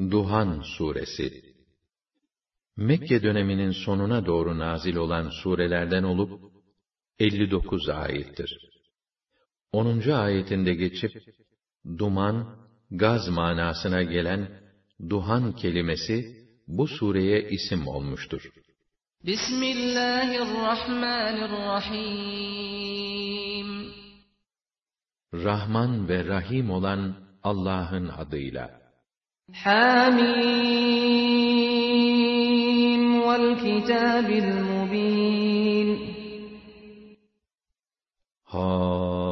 Duhan Suresi Mekke döneminin sonuna doğru nazil olan surelerden olup 59 ayettir. 10. ayetinde geçip duman, gaz manasına gelen duhan kelimesi bu sureye isim olmuştur. Bismillahirrahmanirrahim Rahman ve Rahim olan Allah'ın adıyla. Hamim vel kitabil mubin Hamim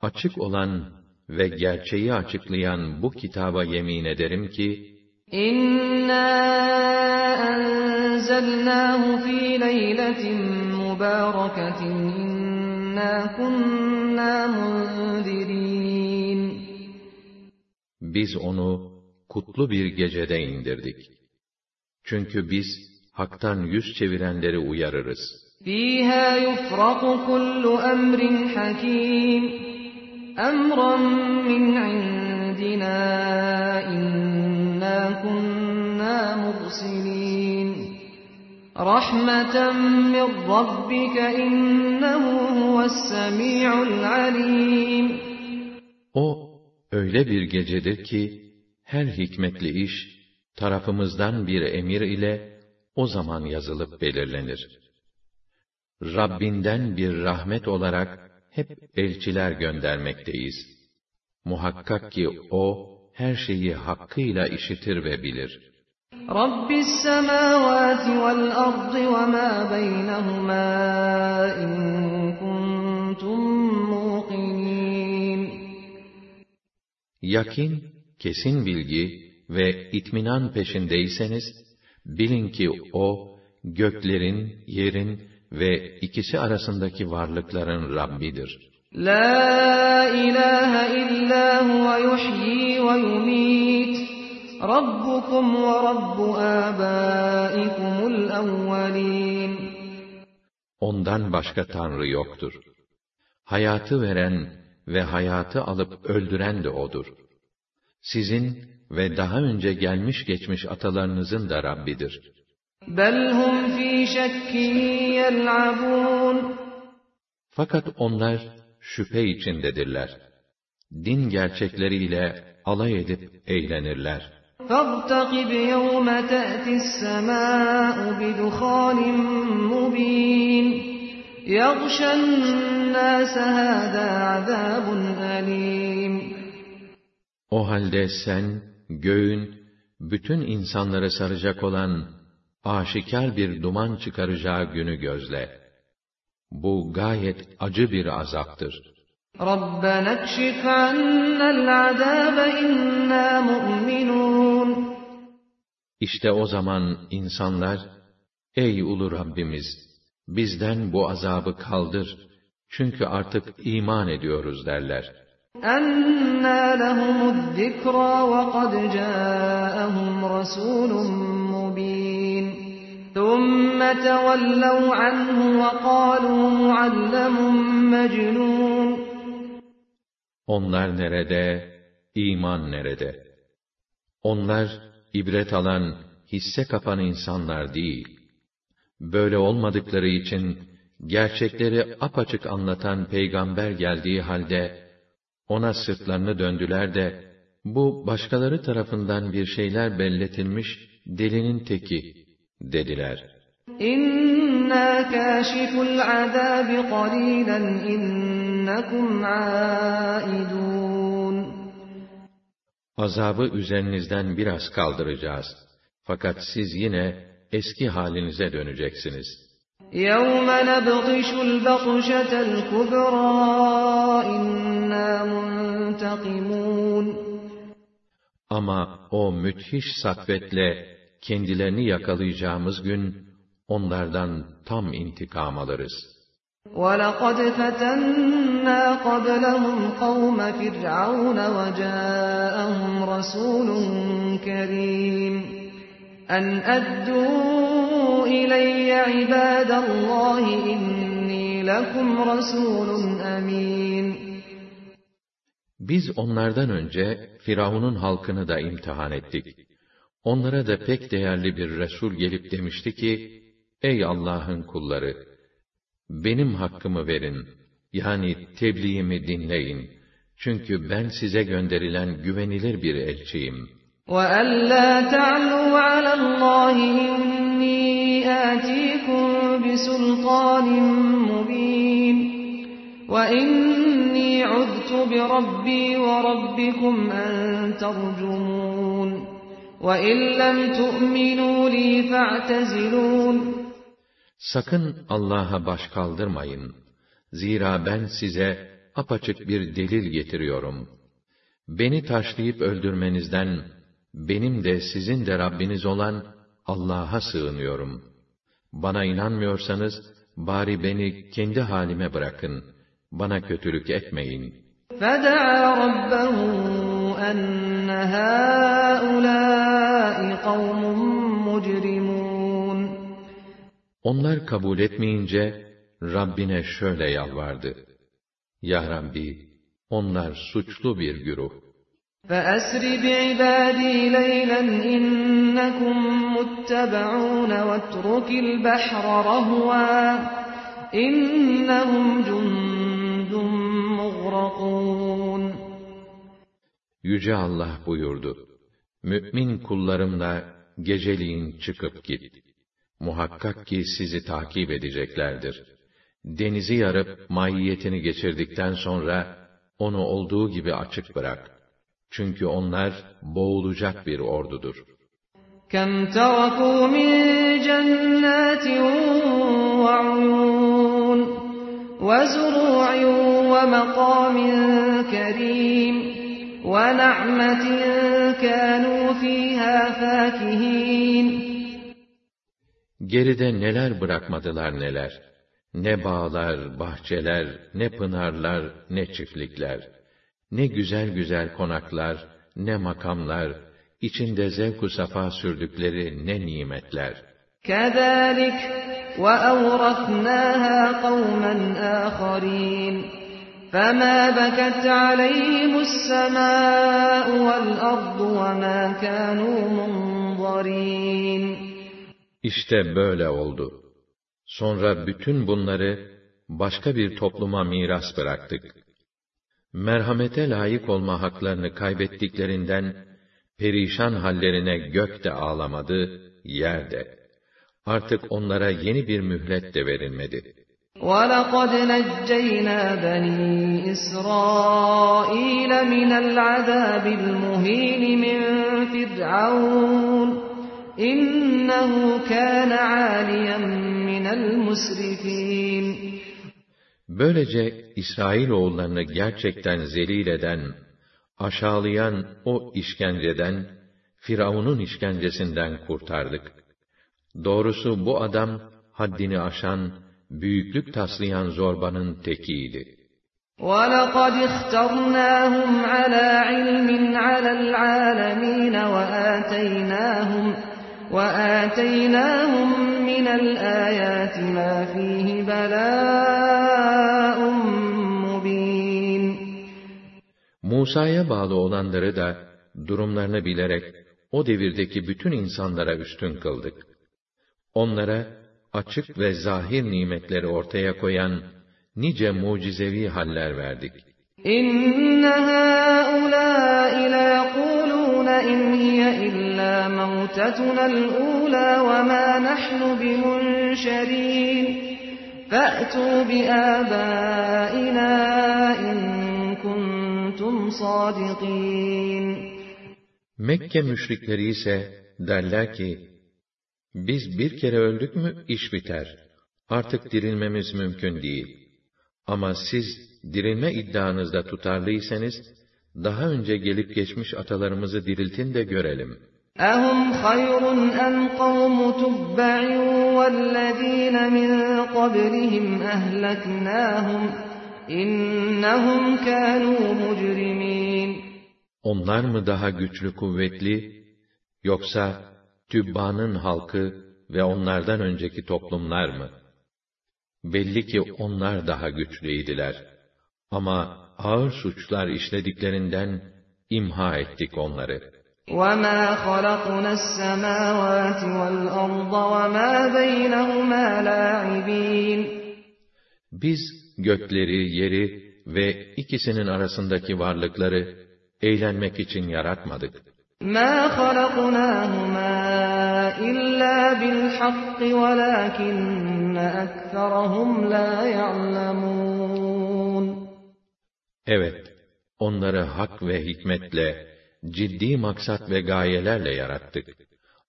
Açık olan ve gerçeği açıklayan bu kitaba yemin ederim ki İnna enzelnahu fi leyletin mübareketin inna kunna munzirin Biz onu kutlu bir gecede indirdik. Çünkü biz haktan yüz çevirenleri uyarırız. فيها يفرق كل أمر حكيم أمرا من عندنا إنا كنا مرسلين رحمة من ربك إنه هو السميع العليم O öyle bir gecedir ki her hikmetli iş tarafımızdan bir emir ile o zaman yazılıp belirlenir. Rabbinden bir rahmet olarak hep elçiler göndermekteyiz. Muhakkak ki o her şeyi hakkıyla işitir ve bilir. رب السماوات والأرض وما بينهما إن كنتم yakin, kesin bilgi ve itminan peşindeyseniz, bilin ki O, göklerin, yerin ve ikisi arasındaki varlıkların Rabbidir. La ilahe illa huve yuhyi ve yumit. Rabbukum ve Rabbu âbâikumul evvelîn. Ondan başka Tanrı yoktur. Hayatı veren ve hayatı alıp öldüren de O'dur. Sizin ve daha önce gelmiş geçmiş atalarınızın da Rabbidir. بل هم في شك يلعبون Fakat onlar şüphe içindedirler. Din gerçekleriyle alay edip eğlenirler. فارتقب يوم تأتي السماء بدخان مبين يغشى الناس هذا عذاب أليم O halde sen, göğün, bütün insanları saracak olan, aşikar bir duman çıkaracağı günü gözle. Bu gayet acı bir azaptır. ربنا اكشف عنا العذاب إنا مؤمنون İşte o zaman insanlar, Ey ulu Rabbimiz! Bizden bu azabı kaldır. Çünkü artık iman ediyoruz derler. أنى لهم الذكرى وقد جاءهم رسول مبين ثم تولوا عنه وقالوا معلم مجنون Onlar nerede, iman nerede? Onlar, ibret alan, hisse kapan insanlar değil. Böyle olmadıkları için gerçekleri apaçık anlatan peygamber geldiği halde ona sırtlarını döndüler de bu başkaları tarafından bir şeyler belletilmiş delinin teki dediler. İnna kâşiful azâbi qalîlen innekum âidûn. Azabı üzerinizden biraz kaldıracağız. Fakat siz yine eski halinize döneceksiniz. يوم نبطش البطشة الكبرى إنا منتقمون Ama o müthiş satvetle kendilerini yakalayacağımız gün, onlardan tam intikam alırız. وَلَقَدْ فَتَنَّا قَبْلَهُمْ قَوْمَ فِرْعَوْنَ وَجَاءَهُمْ رَسُولٌ كَرِيمٌ أَنْ أَدُّوا إِلَيَّ عِبَادَ اللَّهِ إِنِّي لَكُمْ رَسُولٌ أَمِينٌ Biz onlardan önce Firavun'un halkını da imtihan ettik. Onlara da pek değerli bir Resul gelip demişti ki, Ey Allah'ın kulları! Benim hakkımı verin, yani tebliğimi dinleyin. Çünkü ben size gönderilen güvenilir bir elçiyim. وَأَلَّا تَعْلُوا عَلَى اللّٰهِ إِنِّي آتِيكُمْ بِسُلْطَانٍ مُّبِينٍ وَإِنِّي عُذْتُ بِرَبِّي وَرَبِّكُمْ أَن تَرْجُمُونَ وَإِن لَّمْ تُؤْمِنُوا لِي فَاعْتَزِلُونِ Sakın Allah'a baş kaldırmayın. Zira ben size apaçık bir delil getiriyorum. Beni taşlayıp öldürmenizden, benim de sizin de Rabbiniz olan Allah'a sığınıyorum. Bana inanmıyorsanız, bari beni kendi halime bırakın. Bana kötülük etmeyin. فَدَعَا رَبَّهُ أَنَّ هَٰؤُلَاءِ قَوْمٌ مُجْرِمُونَ Onlar kabul etmeyince, Rabbine şöyle yalvardı. Ya Rabbi, onlar suçlu bir güruh. فَأَسْرِ بِعِبَادِي لَيْلًا إِنَّكُمْ مُتَّبَعُونَ وَاتْرُكِ الْبَحْرَ رَهْوًا إِنَّهُمْ جُندٌ مُغْرَقُونَ Yüce Allah buyurdu. Mü'min kullarımla geceliğin çıkıp git. Muhakkak ki sizi takip edeceklerdir. Denizi yarıp mahiyetini geçirdikten sonra onu olduğu gibi açık bırak. Çünkü onlar boğulacak bir ordudur. كَمْ تَرَكُوا مِنْ جَنَّاتٍ وَعُيُونٍ وَزُرُوعٍ وَمَقَامٍ كَرِيمٍ وَنَعْمَةٍ كَانُوا فِيهَا فَاكِهِينَ Geride neler bırakmadılar neler. Ne bağlar, bahçeler, ne pınarlar, ne çiftlikler. Ne güzel güzel konaklar, ne makamlar, içinde zevk-u safa sürdükleri ne nimetler. كَذَٰلِكَ وَأَوْرَثْنَاهَا قَوْمًا آخَرِينَ فَمَا بَكَتْ عَلَيْهِمُ السَّمَاءُ وَالْأَرْضُ وَمَا كَانُوا مُنظَرِينَ İşte böyle oldu. Sonra bütün bunları başka bir topluma miras bıraktık. Merhamete layık olma haklarını kaybettiklerinden perişan hallerine gök de ağlamadı, yer de. Artık onlara yeni bir mühlet de verilmedi. وَلَقَدْ نَجَّيْنَا بَنِي إِسْرَائِيلَ مِنَ الْعَذَابِ الْمُهِينِ مِنْ فِرْعَوْنَ إِنَّهُ كَانَ عَالِيًا مِنَ الْمُسْرِفِينَ Böylece İsrail oğullarını gerçekten zelil eden, aşağılayan o işkenceden, Firavun'un işkencesinden kurtardık. Doğrusu bu adam, haddini aşan, büyüklük taslayan zorbanın tekiydi. وَلَقَدْ اخْتَرْنَاهُمْ عَلَى عِلْمٍ عَلَى الْعَالَمِينَ وَآتَيْنَاهُمْ وَآتَيْنَاهُمْ مِنَ الْآيَاتِ مَا فِيهِ بَلَاءٌ Musa'ya bağlı olanları da, durumlarını bilerek, o devirdeki bütün insanlara üstün kıldık. Onlara, açık ve zahir nimetleri ortaya koyan, nice mucizevi haller verdik. إِنَّ هَٰؤُلَاءِ لَيَقُولُونَ إِنْ هِيَ إِلَّا مَوْتَتُنَا الْأُولَىٰ وَمَا نَحْنُ بِمُنشَرِينَ فَأْتُوا بِآبَائِنَا صَادِقِينَ Mekke müşrikleri ise derler ki, biz bir kere öldük mü iş biter. Artık dirilmemiz mümkün değil. Ama siz dirilme iddianızda tutarlıysanız, daha önce gelip geçmiş atalarımızı diriltin de görelim. أَهُمْ خَيْرٌ أَمْ قَوْمُ تُبَّعٍ وَالَّذ۪ينَ مِنْ قَبْلِهِمْ أَهْلَكْنَاهُمْ إِنَّهُمْ كَانُوا مُجْرِمِينَ Onlar mı daha güçlü kuvvetli, yoksa Tübba'nın halkı ve onlardan önceki toplumlar mı? Belli ki onlar daha güçlüydiler. Ama ağır suçlar işlediklerinden imha ettik onları. وَمَا خَلَقْنَا السَّمَاوَاتِ وَالْأَرْضَ وَمَا بَيْنَهُمَا لَاعِبِينَ Biz gökleri, yeri ve ikisinin arasındaki varlıkları eğlenmek için yaratmadık. مَا خَلَقْنَاهُمَا إِلَّا بِالْحَقِّ وَلَكِنَّ أَكْثَرَهُمْ لَا يَعْلَمُونَ Evet, onları hak ve hikmetle, ciddi maksat ve gayelerle yarattık.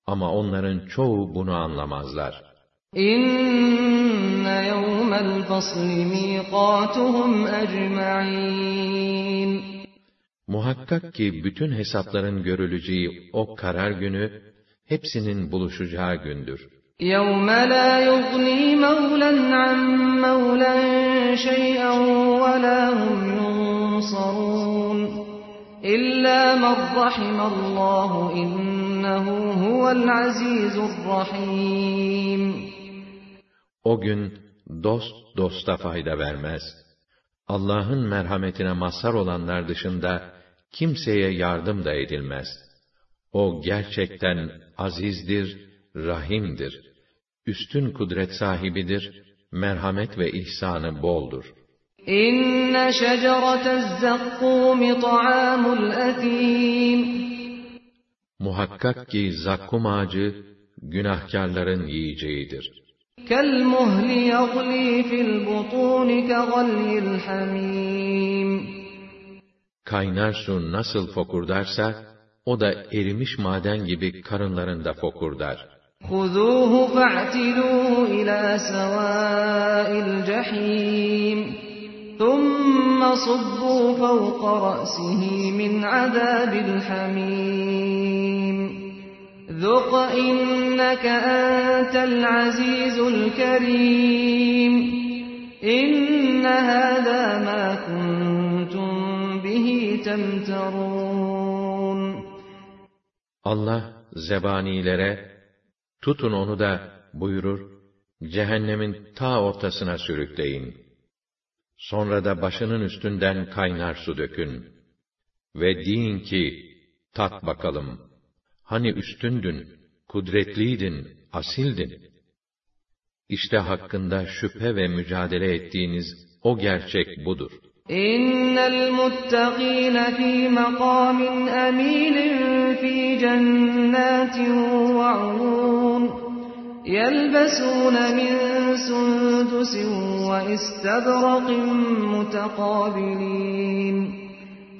Ama onların çoğu bunu anlamazlar. İnne yevmel fasli miqatuhum ecma'in. Muhakkak ki bütün hesapların görüleceği o karar günü, hepsinin buluşacağı gündür. يَوْمَ لَا يُغْنِي مَوْلًا عَنْ مَوْلًا شَيْئًا وَلَا هُمْ يُنصَرُونَ إِلَّا مَنْ رَحِمَ اللّٰهُ إِنَّهُ هُوَ الْعَزِيزُ الرَّحِيمُ o gün dost dosta fayda vermez. Allah'ın merhametine mazhar olanlar dışında kimseye yardım da edilmez. O gerçekten azizdir, rahimdir. Üstün kudret sahibidir, merhamet ve ihsanı boldur. İnne şeceretez zakkum ta'amul etim. Muhakkak ki zakkum ağacı, günahkarların yiyeceğidir. كالمهل يغلي في البطون كغلي الحميم Kaynar su nasıl fokurdarsa, o da erimiş maden gibi karınlarında fokurdar. خُذُوهُ فَاعْتِلُوهُ إِلَى سَوَاءِ الْجَحِيمِ ثُمَّ صُبُّوا فَوْقَ رَأْسِهِ مِنْ عَذَابِ الْحَمِيمِ ذُقْ إِنَّكَ أَنْتَ الْعَزِيزُ الْكَرِيمُ إِنَّ هَذَا مَا كُنْتُمْ بِهِ تَمْتَرُونَ Allah zebanilere tutun onu da buyurur cehennemin ta ortasına sürükleyin. Sonra da başının üstünden kaynar su dökün ve deyin ki tat bakalım. Hani üstündün, kudretliydin, asildin. İşte hakkında şüphe ve mücadele ettiğiniz o gerçek budur. İnnel muttaqîne fî makâmin emînin fî cennetin ve uyûn. يَلْبَسُونَ مِنْ سُنْدُسٍ وَإِسْتَبْرَقٍ مُتَقَابِلِينَ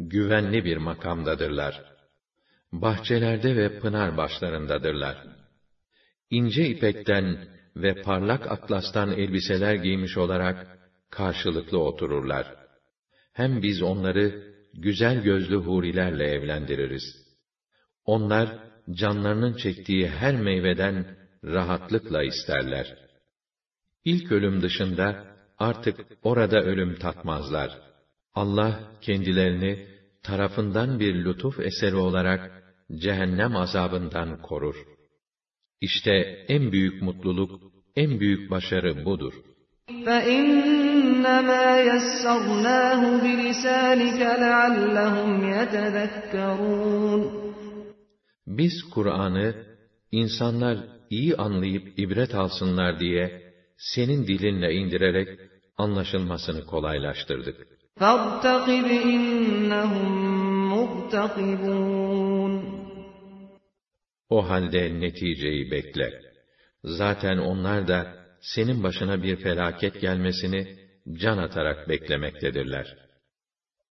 güvenli bir makamdadırlar. Bahçelerde ve pınar başlarındadırlar. İnce ipekten ve parlak atlastan elbiseler giymiş olarak karşılıklı otururlar. Hem biz onları güzel gözlü hurilerle evlendiririz. Onlar canlarının çektiği her meyveden rahatlıkla isterler. İlk ölüm dışında artık orada ölüm tatmazlar. Allah kendilerini tarafından bir lütuf eseri olarak cehennem azabından korur. İşte en büyük mutluluk, en büyük başarı budur. فَإِنَّمَا يَسَّرْنَاهُ بِلِسَانِكَ لَعَلَّهُمْ يَتَذَكَّرُونَ Biz Kur'an'ı insanlar iyi anlayıp ibret alsınlar diye senin dilinle indirerek anlaşılmasını kolaylaştırdık. فَارْتَقِبْ إِنَّهُمْ مُرْتَقِبُونَ O halde neticeyi bekle. Zaten onlar da senin başına bir felaket gelmesini can atarak beklemektedirler.